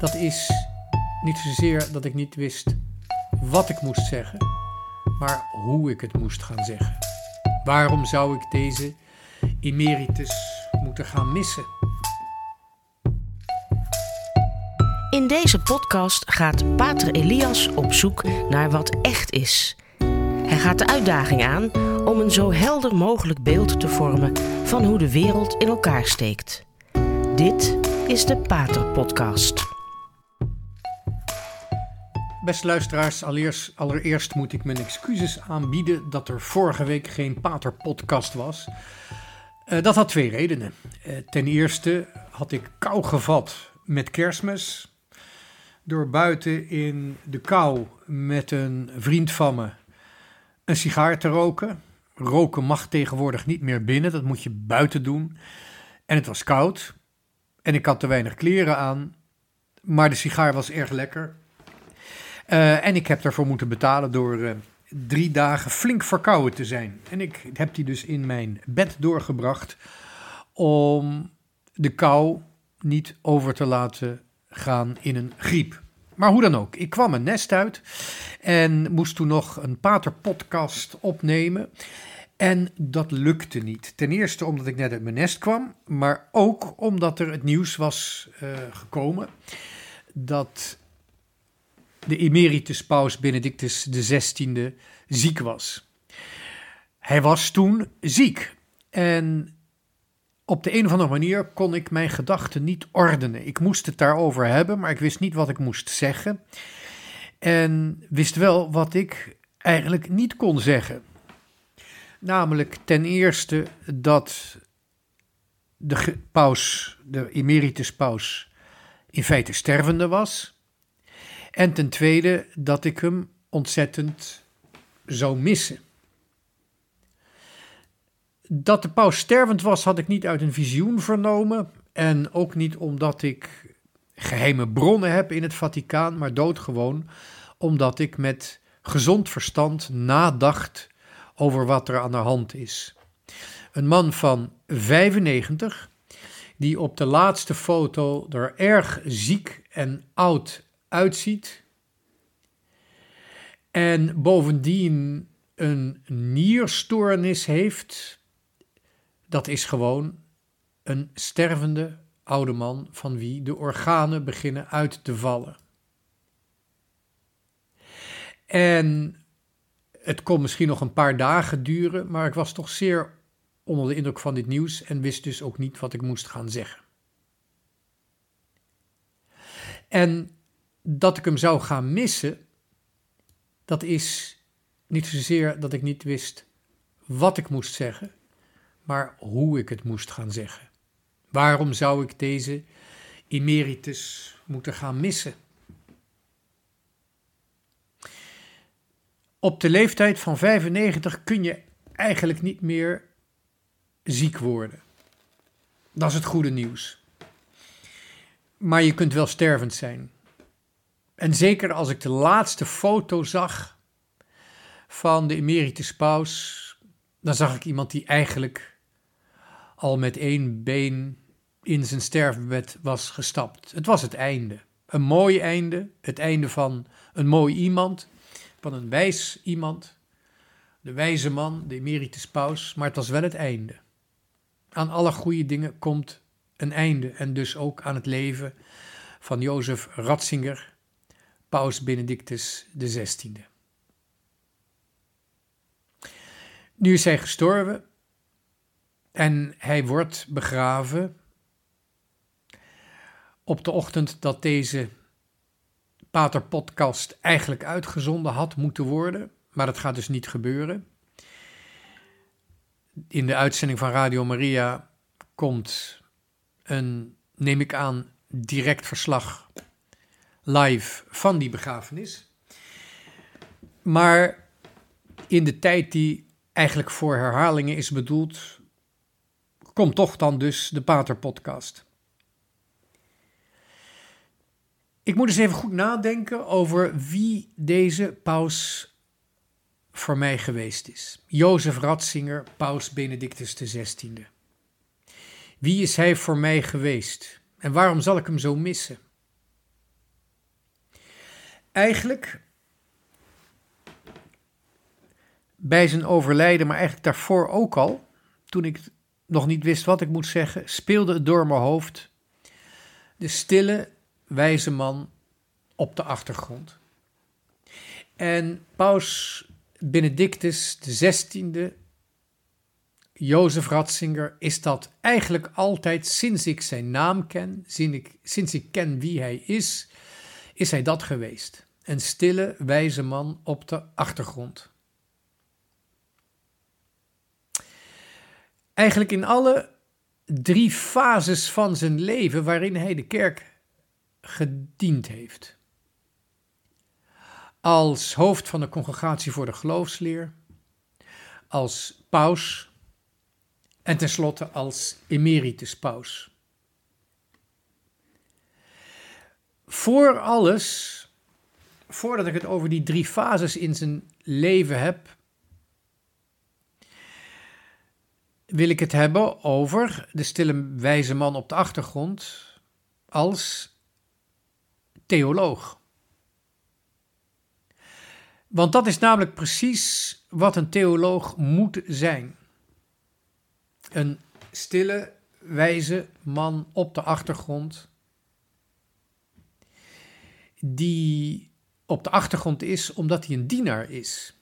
Dat is niet zozeer dat ik niet wist wat ik moest zeggen, maar hoe ik het moest gaan zeggen. Waarom zou ik deze emeritus moeten gaan missen? In deze podcast gaat Pater Elias op zoek naar wat echt is. Hij gaat de uitdaging aan om een zo helder mogelijk beeld te vormen van hoe de wereld in elkaar steekt. Dit is de Pater Podcast. Beste luisteraars, allereerst, moet ik mijn excuses aanbieden dat er vorige week geen Pater-podcast was. Uh, dat had twee redenen. Uh, ten eerste had ik kou gevat met kerstmis. Door buiten in de kou met een vriend van me een sigaar te roken. Roken mag tegenwoordig niet meer binnen, dat moet je buiten doen. En het was koud. En ik had te weinig kleren aan. Maar de sigaar was erg lekker. Uh, en ik heb daarvoor moeten betalen door uh, drie dagen flink verkouden te zijn. En ik heb die dus in mijn bed doorgebracht om de kou niet over te laten gaan in een griep. Maar hoe dan ook, ik kwam een nest uit en moest toen nog een paterpodcast opnemen. En dat lukte niet. Ten eerste omdat ik net uit mijn nest kwam, maar ook omdat er het nieuws was uh, gekomen dat de emeritus paus Benedictus XVI ziek was. Hij was toen ziek en op de een of andere manier kon ik mijn gedachten niet ordenen. Ik moest het daarover hebben, maar ik wist niet wat ik moest zeggen. En wist wel wat ik eigenlijk niet kon zeggen. Namelijk ten eerste dat de paus, de emeritus paus, in feite stervende was. En ten tweede dat ik hem ontzettend zou missen. Dat de paus stervend was, had ik niet uit een visioen vernomen. En ook niet omdat ik geheime bronnen heb in het Vaticaan, maar doodgewoon omdat ik met gezond verstand nadacht over wat er aan de hand is. Een man van 95, die op de laatste foto er erg ziek en oud uitziet. En bovendien een nierstoornis heeft, dat is gewoon een stervende oude man van wie de organen beginnen uit te vallen. En het kon misschien nog een paar dagen duren, maar ik was toch zeer onder de indruk van dit nieuws en wist dus ook niet wat ik moest gaan zeggen. En dat ik hem zou gaan missen, dat is niet zozeer dat ik niet wist wat ik moest zeggen, maar hoe ik het moest gaan zeggen. Waarom zou ik deze emeritus moeten gaan missen? Op de leeftijd van 95 kun je eigenlijk niet meer ziek worden. Dat is het goede nieuws. Maar je kunt wel stervend zijn. En zeker als ik de laatste foto zag van de emeritus paus, dan zag ik iemand die eigenlijk al met één been in zijn sterfbed was gestapt. Het was het einde. Een mooi einde, het einde van een mooi iemand, van een wijs iemand, de wijze man, de emeritus paus, maar het was wel het einde. Aan alle goede dingen komt een einde en dus ook aan het leven van Jozef Ratzinger, paus Benedictus XVI. Nu is hij gestorven en hij wordt begraven op de ochtend dat deze Pater Podcast eigenlijk uitgezonden had moeten worden, maar dat gaat dus niet gebeuren. In de uitzending van Radio Maria komt een, neem ik aan, direct verslag live van die begrafenis. Maar in de tijd die eigenlijk voor herhalingen is bedoeld, komt toch dan dus de Pater Podcast. Ik moet eens even goed nadenken over wie deze paus voor mij geweest is. Jozef Ratzinger, paus Benedictus XVI. Wie is hij voor mij geweest en waarom zal ik hem zo missen? Eigenlijk bij zijn overlijden, maar eigenlijk daarvoor ook al, toen ik nog niet wist wat ik moet zeggen, speelde het door mijn hoofd de stille, wijze man op de achtergrond. En paus Benedictus XVI, Jozef Ratzinger, is dat eigenlijk altijd sinds ik zijn naam ken, sinds ik, sinds ik ken wie hij is, is hij dat geweest. Een stille, wijze man op de achtergrond. Eigenlijk in alle drie fases van zijn leven waarin hij de kerk gediend heeft. Als hoofd van de Congregatie voor de Geloofsleer, als paus en tenslotte als emeritus paus. Voor alles, voordat ik het over die drie fases in zijn leven heb, wil ik het hebben over de stille wijze man op de achtergrond als theoloog. Want dat is namelijk precies wat een theoloog moet zijn. Een stille, wijze man op de achtergrond, die op de achtergrond is omdat hij een dienaar is.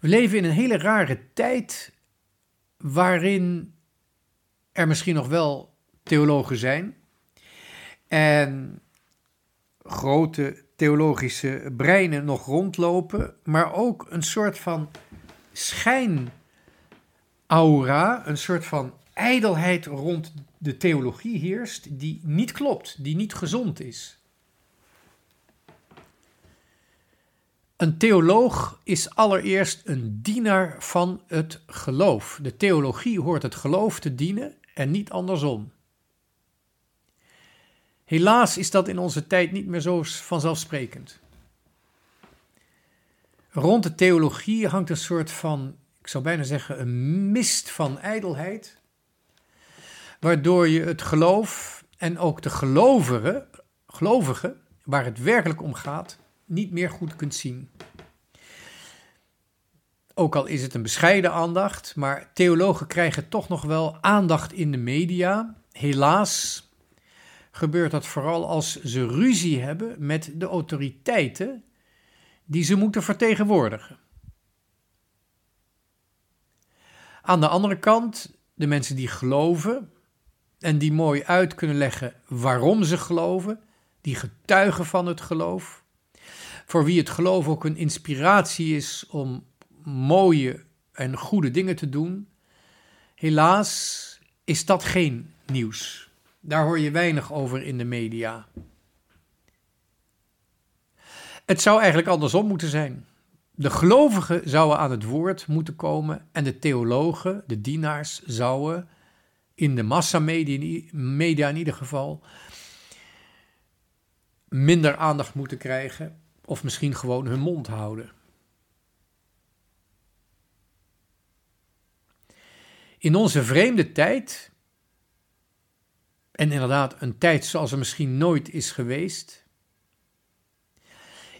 We leven in een hele rare tijd waarin er misschien nog wel theologen zijn en grote theologische breinen nog rondlopen, maar ook een soort van schijnaura, een soort van ijdelheid rond de theologie heerst, die niet klopt, die niet gezond is. Een theoloog is allereerst een dienaar van het geloof. De theologie hoort het geloof te dienen en niet andersom. Helaas is dat in onze tijd niet meer zo vanzelfsprekend. Rond de theologie hangt een soort van, ik zou bijna zeggen, een mist van ijdelheid, waardoor je het geloof en ook de gelovigen, gelovigen waar het werkelijk om gaat, niet meer goed kunt zien. Ook al is het een bescheiden aandacht, maar theologen krijgen toch nog wel aandacht in de media. Helaas gebeurt dat vooral als ze ruzie hebben met de autoriteiten die ze moeten vertegenwoordigen. Aan de andere kant, de mensen die geloven en die mooi uit kunnen leggen waarom ze geloven, die getuigen van het geloof, voor wie het geloof ook een inspiratie is om mooie en goede dingen te doen. Helaas is dat geen nieuws. Daar hoor je weinig over in de media. Het zou eigenlijk andersom moeten zijn. De gelovigen zouden aan het woord moeten komen en de theologen, de dienaars, zouden in de massamedia media in ieder geval minder aandacht moeten krijgen of misschien gewoon hun mond houden. In onze vreemde tijd, en inderdaad een tijd zoals er misschien nooit is geweest,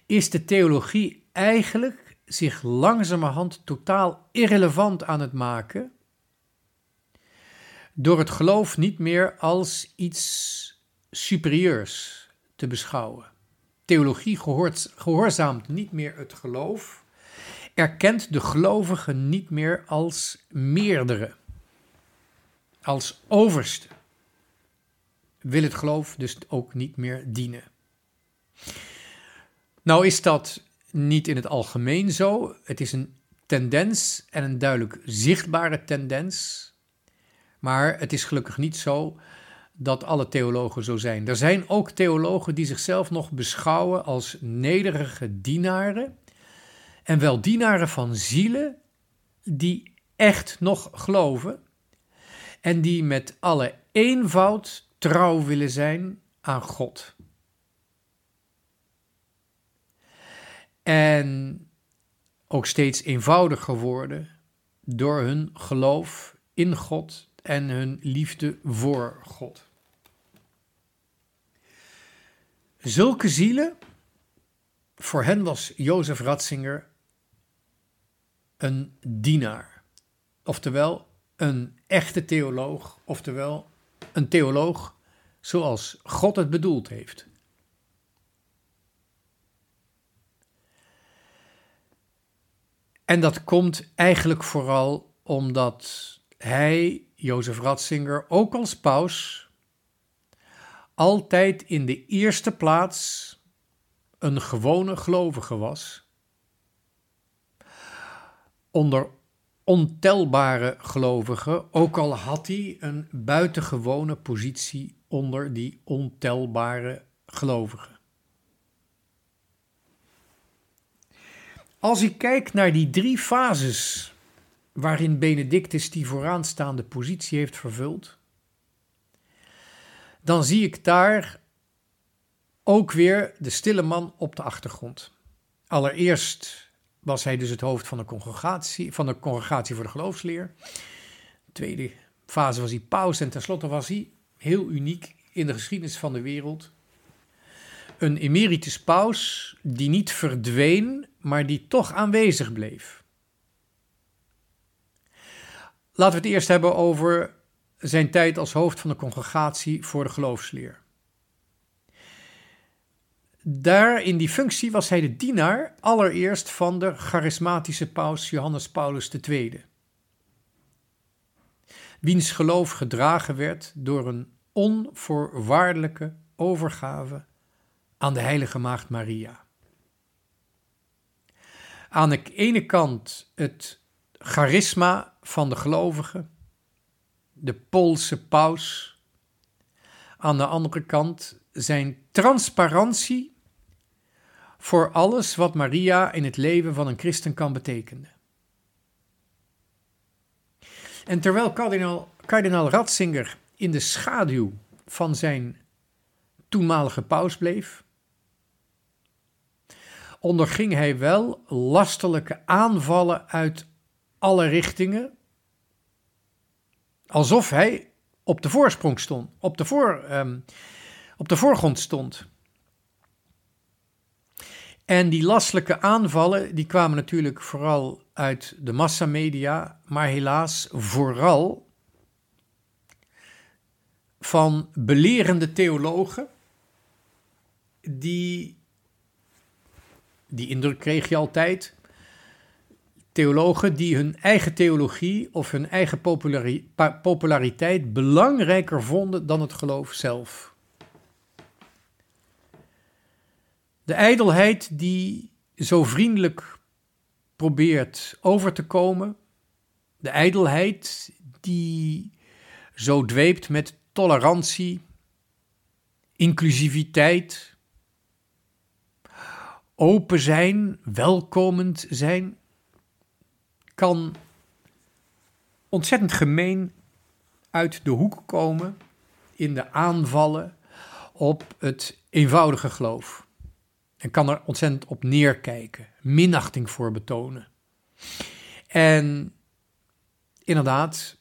is de theologie eigenlijk zich langzamerhand totaal irrelevant aan het maken, door het geloof niet meer als iets superieurs te beschouwen. Theologie gehoort, gehoorzaamt niet meer het geloof, erkent de gelovigen niet meer als meerdere, als overste. Wil het geloof dus ook niet meer dienen. Nou is dat niet in het algemeen zo. Het is een tendens en een duidelijk zichtbare tendens. Maar het is gelukkig niet zo dat alle theologen zo zijn. Er zijn ook theologen die zichzelf nog beschouwen als nederige dienaren. En wel dienaren van zielen die echt nog geloven. En die met alle eenvoud trouw willen zijn aan God. En ook steeds eenvoudiger worden door hun geloof in God en hun liefde voor God. Zulke zielen, voor hen was Jozef Ratzinger een dienaar. Oftewel een echte theoloog, oftewel een theoloog zoals God het bedoeld heeft. En dat komt eigenlijk vooral omdat hij, Jozef Ratzinger, ook als paus, altijd in de eerste plaats een gewone gelovige was. Onder ontelbare gelovigen, ook al had hij een buitengewone positie onder die ontelbare gelovigen. Als ik kijk naar die drie fases waarin Benedictus die vooraanstaande positie heeft vervuld, dan zie ik daar ook weer de stille man op de achtergrond. Allereerst was hij dus het hoofd van de congregatie, van de congregatie voor de geloofsleer. De tweede fase was hij paus en tenslotte was hij, heel uniek in de geschiedenis van de wereld, een emeritus paus die niet verdween, maar die toch aanwezig bleef. Laten we het eerst hebben over zijn tijd als hoofd van de congregatie voor de geloofsleer. Daar in die functie was hij de dienaar allereerst van de charismatische paus Johannes Paulus II. Wiens geloof gedragen werd door een onvoorwaardelijke overgave aan de Heilige Maagd Maria. Aan de ene kant het charisma van de gelovigen, de Poolse paus. Aan de andere kant zijn transparantie voor alles wat Maria in het leven van een christen kan betekenen. En terwijl kardinaal, kardinaal Ratzinger in de schaduw van zijn toenmalige paus bleef, onderging hij wel lastelijke aanvallen uit alle richtingen, alsof hij op de voorsprong stond, op de, voor, um, op de voorgrond stond. En die lastelijke aanvallen, die kwamen natuurlijk vooral uit de massamedia, maar helaas vooral van belerende theologen, die, die indruk kreeg je altijd, theologen die hun eigen theologie of hun eigen populariteit belangrijker vonden dan het geloof zelf. De ijdelheid die zo vriendelijk probeert over te komen, de ijdelheid die zo dweept met tolerantie, inclusiviteit, open zijn, welkomend zijn, kan ontzettend gemeen uit de hoek komen in de aanvallen op het eenvoudige geloof. En kan er ontzettend op neerkijken, minachting voor betonen. En inderdaad,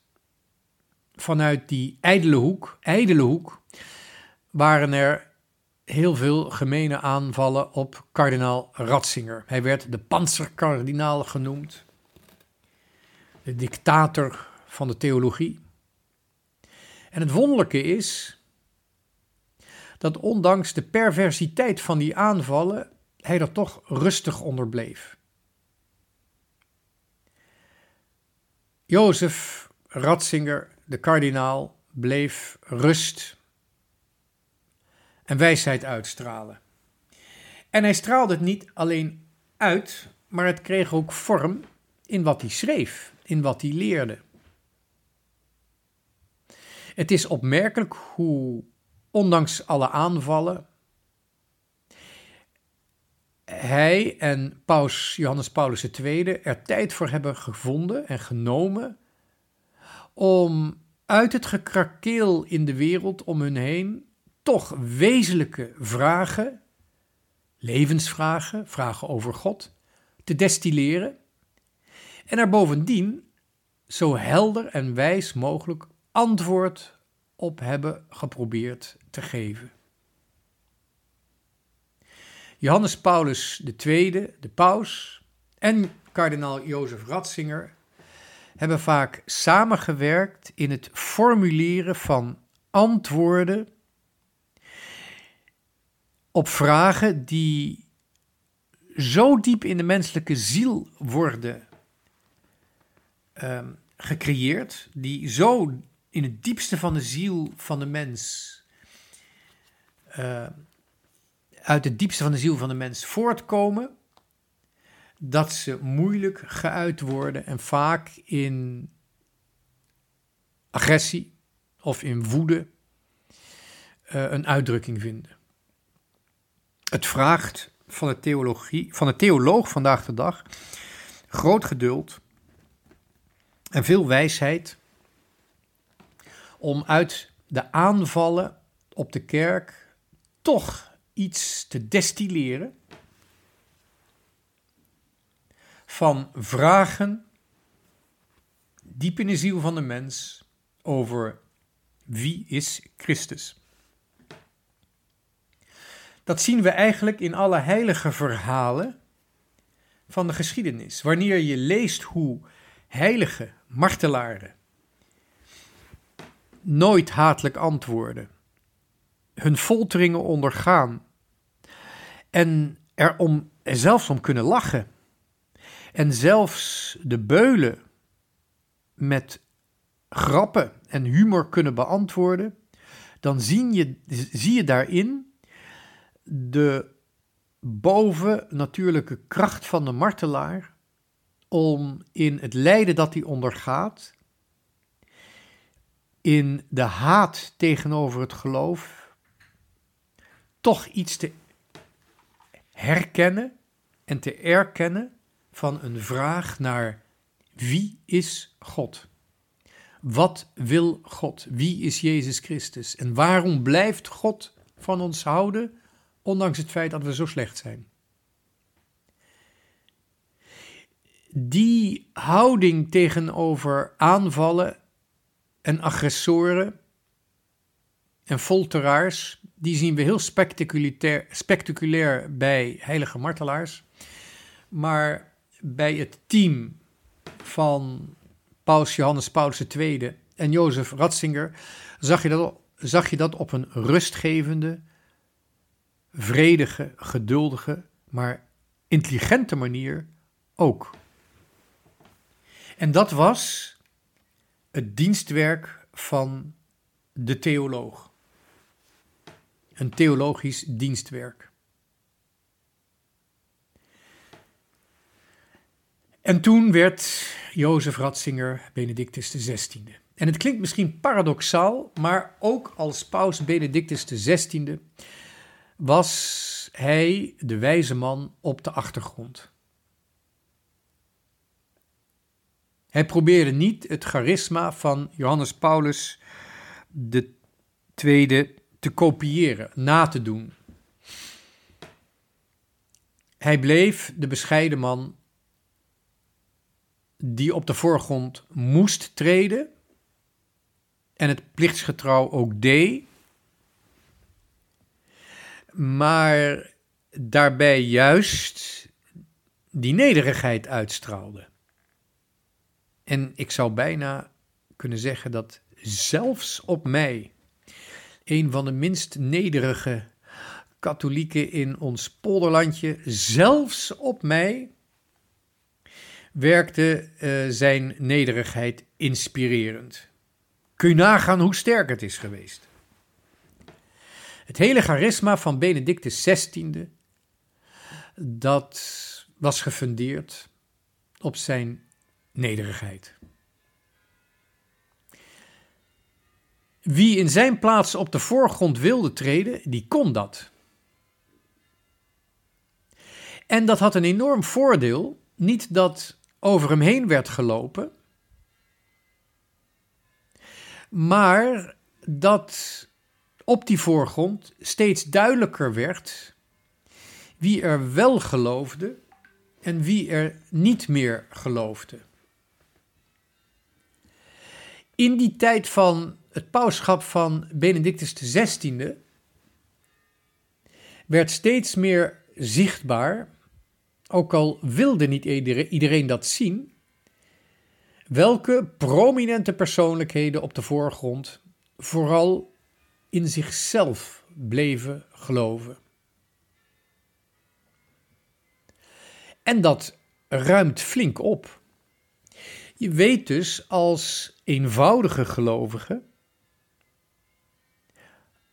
vanuit die ijdele hoek, hoek, waren er heel veel gemene aanvallen op kardinaal Ratzinger. Hij werd de panzerkardinaal genoemd, de dictator van de theologie. En het wonderlijke is dat ondanks de perversiteit van die aanvallen hij er toch rustig onder bleef. Jozef Ratzinger, de kardinaal, bleef rust en wijsheid uitstralen. En hij straalde het niet alleen uit, maar het kreeg ook vorm in wat hij schreef, in wat hij leerde. Het is opmerkelijk hoe ondanks alle aanvallen, hij en paus Johannes Paulus II er tijd voor hebben gevonden en genomen om uit het gekrakeel in de wereld om hun heen toch wezenlijke vragen, levensvragen, vragen over God, te destilleren en er bovendien zo helder en wijs mogelijk antwoord op hebben geprobeerd te geven. Johannes Paulus II, de paus, en kardinaal Jozef Ratzinger hebben vaak samengewerkt in het formuleren van antwoorden op vragen die zo diep in de menselijke ziel worden um, gecreëerd, die zo in het diepste van de ziel van de mens, uh, uit het diepste van de ziel van de mens voortkomen, dat ze moeilijk geuit worden en vaak in agressie of in woede uh, een uitdrukking vinden. Het vraagt van de, theologie, van de theoloog vandaag de dag groot geduld en veel wijsheid om uit de aanvallen op de kerk toch iets te destilleren van vragen diep in de ziel van de mens over wie is Christus. Dat zien we eigenlijk in alle heilige verhalen van de geschiedenis. Wanneer je leest hoe heilige martelaren. Nooit hatelijk antwoorden, hun folteringen ondergaan. En er om, zelfs om kunnen lachen. En zelfs de beulen met grappen en humor kunnen beantwoorden, dan zie je, zie je daarin de bovennatuurlijke kracht van de martelaar om in het lijden dat hij ondergaat, in de haat tegenover het geloof, toch iets te herkennen en te erkennen van een vraag naar wie is God? Wat wil God? Wie is Jezus Christus? En waarom blijft God van ons houden, ondanks het feit dat we zo slecht zijn? Die houding tegenover aanvallen en agressoren en folteraars, die zien we heel spectaculair, spectaculair bij heilige martelaars. Maar bij het team van Paus Johannes Paulus II en Jozef Ratzinger zag je dat, zag je dat op een rustgevende, vredige, geduldige, maar intelligente manier ook. En dat was het dienstwerk van de theoloog. Een theologisch dienstwerk. En toen werd Jozef Ratzinger Benedictus XVI. En het klinkt misschien paradoxaal, maar ook als paus Benedictus XVI was hij de wijze man op de achtergrond. Hij probeerde niet het charisma van Johannes Paulus tweede te kopiëren, na te doen. Hij bleef de bescheiden man die op de voorgrond moest treden en het plichtsgetrouw ook deed, maar daarbij juist die nederigheid uitstraalde. En ik zou bijna kunnen zeggen dat zelfs op mij, een van de minst nederige katholieken in ons polderlandje, zelfs op mij werkte uh, zijn nederigheid inspirerend. Kun je nagaan hoe sterk het is geweest? Het hele charisma van Benedictus XVI, dat was gefundeerd op zijn nederigheid. Wie in zijn plaats op de voorgrond wilde treden, die kon dat. En dat had een enorm voordeel, niet dat over hem heen werd gelopen, maar dat op die voorgrond steeds duidelijker werd wie er wel geloofde en wie er niet meer geloofde. In die tijd van het pauschap van Benedictus XVI werd steeds meer zichtbaar, ook al wilde niet iedereen dat zien, welke prominente persoonlijkheden op de voorgrond vooral in zichzelf bleven geloven. En dat ruimt flink op. Je weet dus als eenvoudige gelovige,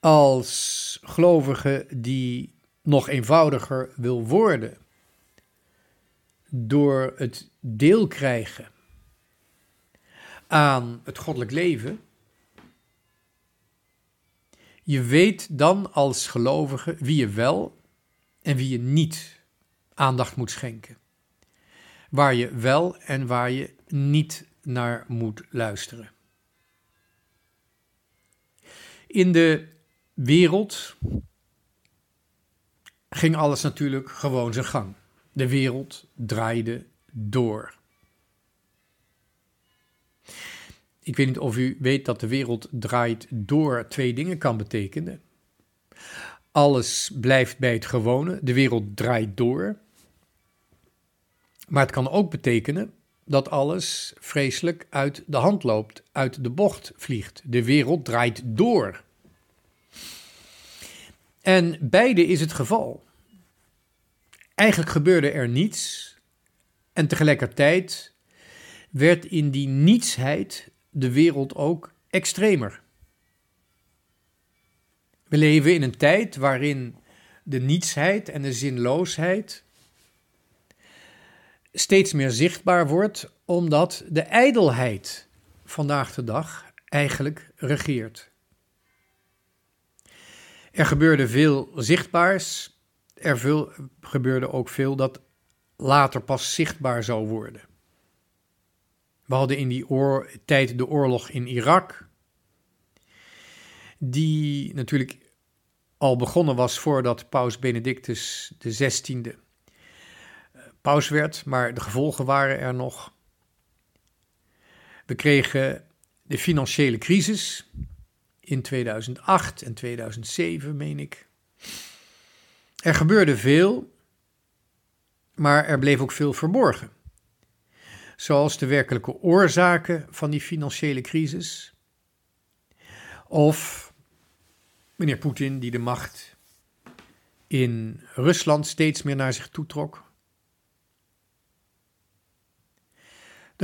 als gelovige die nog eenvoudiger wil worden, door het deel krijgen aan het goddelijk leven, je weet dan als gelovige wie je wel en wie je niet aandacht moet schenken. Waar je wel en waar je niet naar moet luisteren. In de wereld ging alles natuurlijk gewoon zijn gang. De wereld draaide door. Ik weet niet of u weet dat de wereld draait door twee dingen kan betekenen. Alles blijft bij het gewone, de wereld draait door. Maar het kan ook betekenen dat alles vreselijk uit de hand loopt, uit de bocht vliegt. De wereld draait door. En beide is het geval. Eigenlijk gebeurde er niets en tegelijkertijd werd in die nietsheid de wereld ook extremer. We leven in een tijd waarin de nietsheid en de zinloosheid steeds meer zichtbaar wordt, omdat de ijdelheid vandaag de dag eigenlijk regeert. Er gebeurde veel zichtbaars, er veel, gebeurde ook veel dat later pas zichtbaar zou worden. We hadden in die tijd de oorlog in Irak, die natuurlijk al begonnen was voordat Paus Benedictus XVI paus werd, maar de gevolgen waren er nog. We kregen de financiële crisis in 2008 en 2007, meen ik. Er gebeurde veel, maar er bleef ook veel verborgen zoals de werkelijke oorzaken van die financiële crisis. Of meneer Poetin die de macht in Rusland steeds meer naar zich toetrok.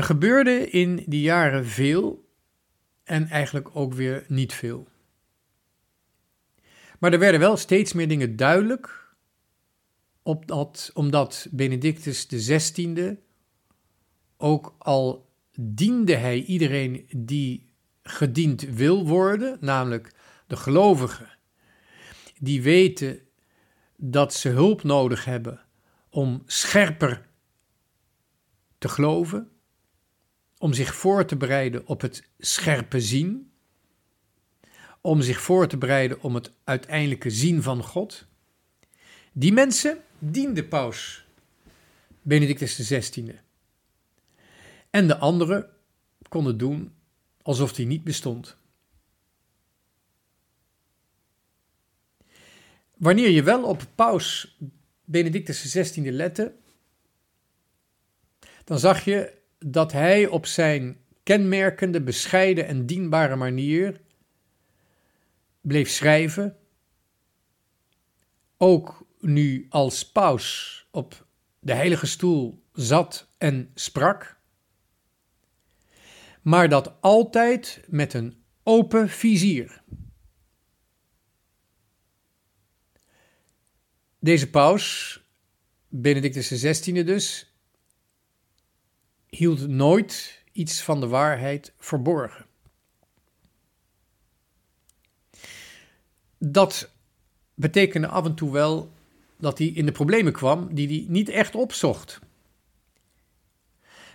Er gebeurde in die jaren veel en eigenlijk ook weer niet veel. Maar er werden wel steeds meer dingen duidelijk, omdat Benedictus XVI ook al diende hij iedereen die gediend wil worden, namelijk de gelovigen, die weten dat ze hulp nodig hebben om scherper te geloven, om zich voor te bereiden op het scherpe zien, om zich voor te bereiden om het uiteindelijke zien van God. Die mensen diende paus Benedictus XVI. En de anderen konden doen alsof die niet bestond. Wanneer je wel op paus Benedictus XVI lette, dan zag je dat hij op zijn kenmerkende, bescheiden en dienbare manier bleef schrijven, ook nu als paus op de heilige stoel zat en sprak maar dat altijd met een open vizier. Deze paus, Benedictus XVI dus, hield nooit iets van de waarheid verborgen. Dat betekende af en toe wel dat hij in de problemen kwam die hij niet echt opzocht.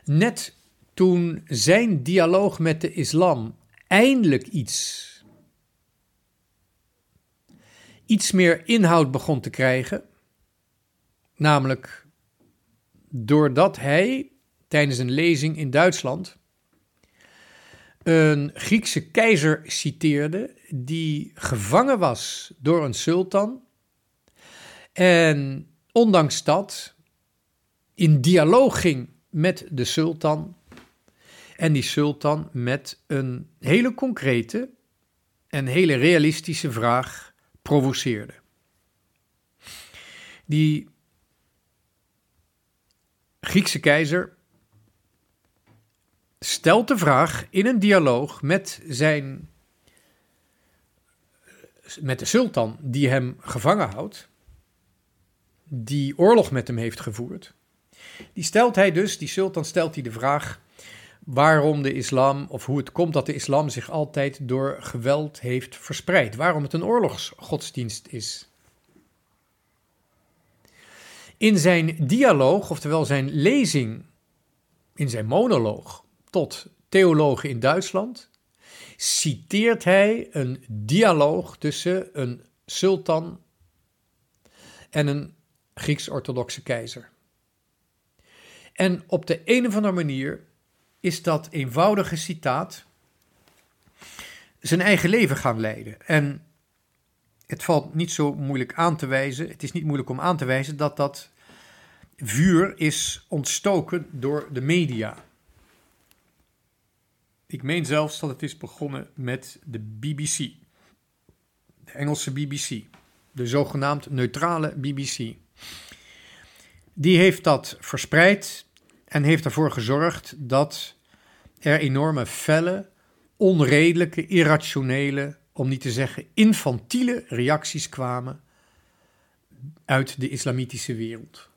Net toen zijn dialoog met de islam eindelijk iets, iets meer inhoud begon te krijgen, namelijk doordat hij tijdens een lezing in Duitsland een Griekse keizer citeerde die gevangen was door een sultan en ondanks dat in dialoog ging met de sultan en die sultan met een hele concrete en hele realistische vraag provoceerde. Die Griekse keizer stelt de vraag in een dialoog met zijn met de sultan die hem gevangen houdt, die oorlog met hem heeft gevoerd. Die stelt hij dus, die sultan stelt hij de vraag waarom de islam, of hoe het komt dat de islam zich altijd door geweld heeft verspreid. Waarom het een oorlogsgodsdienst is. In zijn dialoog, oftewel zijn lezing, in zijn monoloog tot theologen in Duitsland, citeert hij een dialoog tussen een sultan en een Grieks-orthodoxe keizer. En op de een of andere manier is dat eenvoudige citaat zijn eigen leven gaan leiden. En het valt niet zo moeilijk aan te wijzen, het is niet moeilijk om aan te wijzen dat dat vuur is ontstoken door de media. Ik meen zelfs dat het is begonnen met de BBC, de Engelse BBC, de zogenaamd neutrale BBC. Die heeft dat verspreid en heeft ervoor gezorgd dat er enorme felle, onredelijke, irrationele, om niet te zeggen infantiele reacties kwamen uit de islamitische wereld.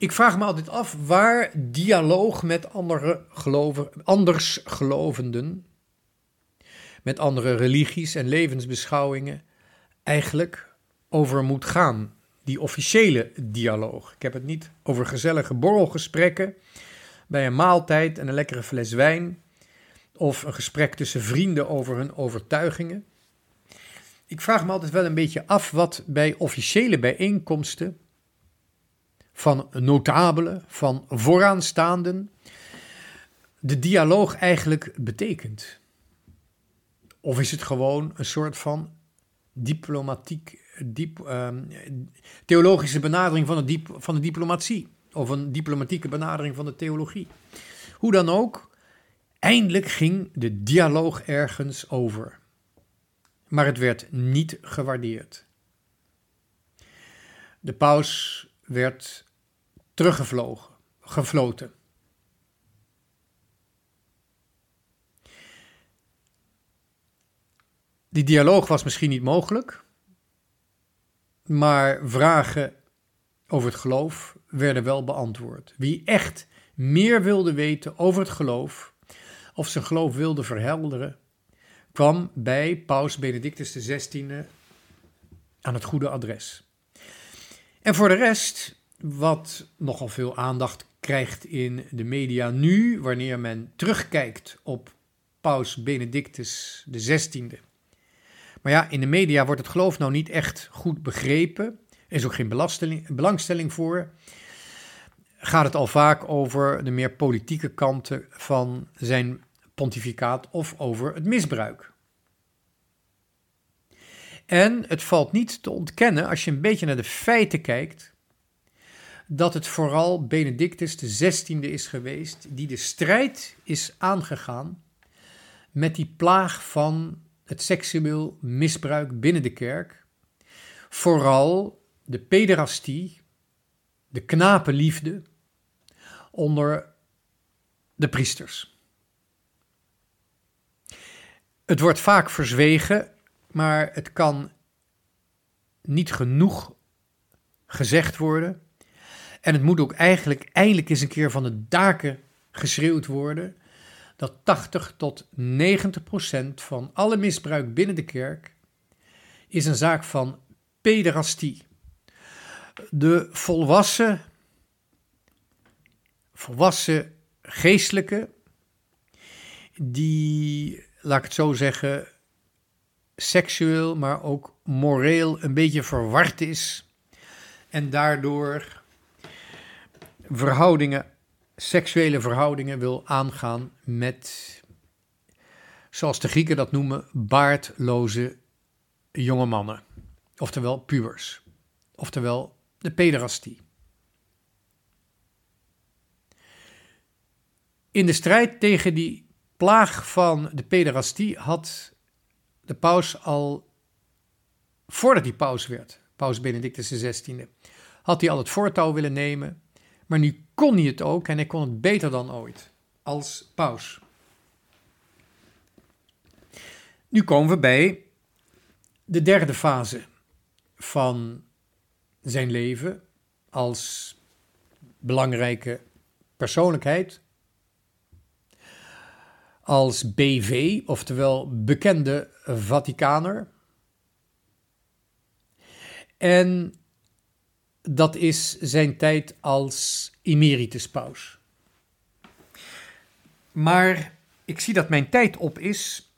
Ik vraag me altijd af waar dialoog met andere geloven, andersgelovenden, met andere religies en levensbeschouwingen eigenlijk over moet gaan. Die officiële dialoog. Ik heb het niet over gezellige borrelgesprekken bij een maaltijd en een lekkere fles wijn. Of een gesprek tussen vrienden over hun overtuigingen. Ik vraag me altijd wel een beetje af wat bij officiële bijeenkomsten van notabelen, van vooraanstaanden, de dialoog eigenlijk betekent. Of is het gewoon een soort van diplomatiek, diep, ehm, theologische benadering van de, diep, van de diplomatie, of een diplomatieke benadering van de theologie. Hoe dan ook, eindelijk ging de dialoog ergens over. Maar het werd niet gewaardeerd. De paus werd teruggevlogen, gefloten. Die dialoog was misschien niet mogelijk, maar vragen over het geloof werden wel beantwoord. Wie echt meer wilde weten over het geloof, of zijn geloof wilde verhelderen, kwam bij Paus Benedictus XVI aan het goede adres. En voor de rest wat nogal veel aandacht krijgt in de media nu, wanneer men terugkijkt op Paus Benedictus XVI. Maar ja, in de media wordt het geloof nou niet echt goed begrepen. Er is ook geen belangstelling voor. Gaat het al vaak over de meer politieke kanten van zijn pontificaat of over het misbruik. En het valt niet te ontkennen, als je een beetje naar de feiten kijkt, dat het vooral Benedictus XVI is geweest die de strijd is aangegaan met die plaag van het seksueel misbruik binnen de kerk. Vooral de pederastie, de knapenliefde onder de priesters. Het wordt vaak verzwegen, maar het kan niet genoeg gezegd worden en het moet ook eigenlijk eindelijk eens een keer van de daken geschreeuwd worden dat 80 tot 90 procent van alle misbruik binnen de kerk is een zaak van pederastie. De volwassen, volwassen geestelijke, die, laat ik het zo zeggen, seksueel, maar ook moreel een beetje verward is en daardoor verhoudingen, seksuele verhoudingen wil aangaan met, zoals de Grieken dat noemen, baardloze jonge mannen. oftewel pubers, oftewel de pederastie. In de strijd tegen die plaag van de pederastie had de paus al, voordat hij paus werd, paus Benedictus XVI, had hij al het voortouw willen nemen. Maar nu kon hij het ook en hij kon het beter dan ooit als paus. Nu komen we bij de derde fase van zijn leven als belangrijke persoonlijkheid, als BV, oftewel bekende Vaticaner. En dat is zijn tijd als emeritus paus. Maar ik zie dat mijn tijd op is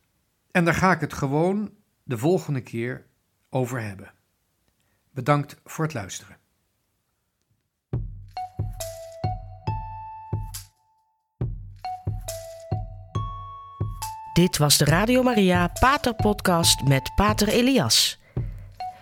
en daar ga ik het gewoon de volgende keer over hebben. Bedankt voor het luisteren. Dit was de Radio Maria Pater Podcast met Pater Elias.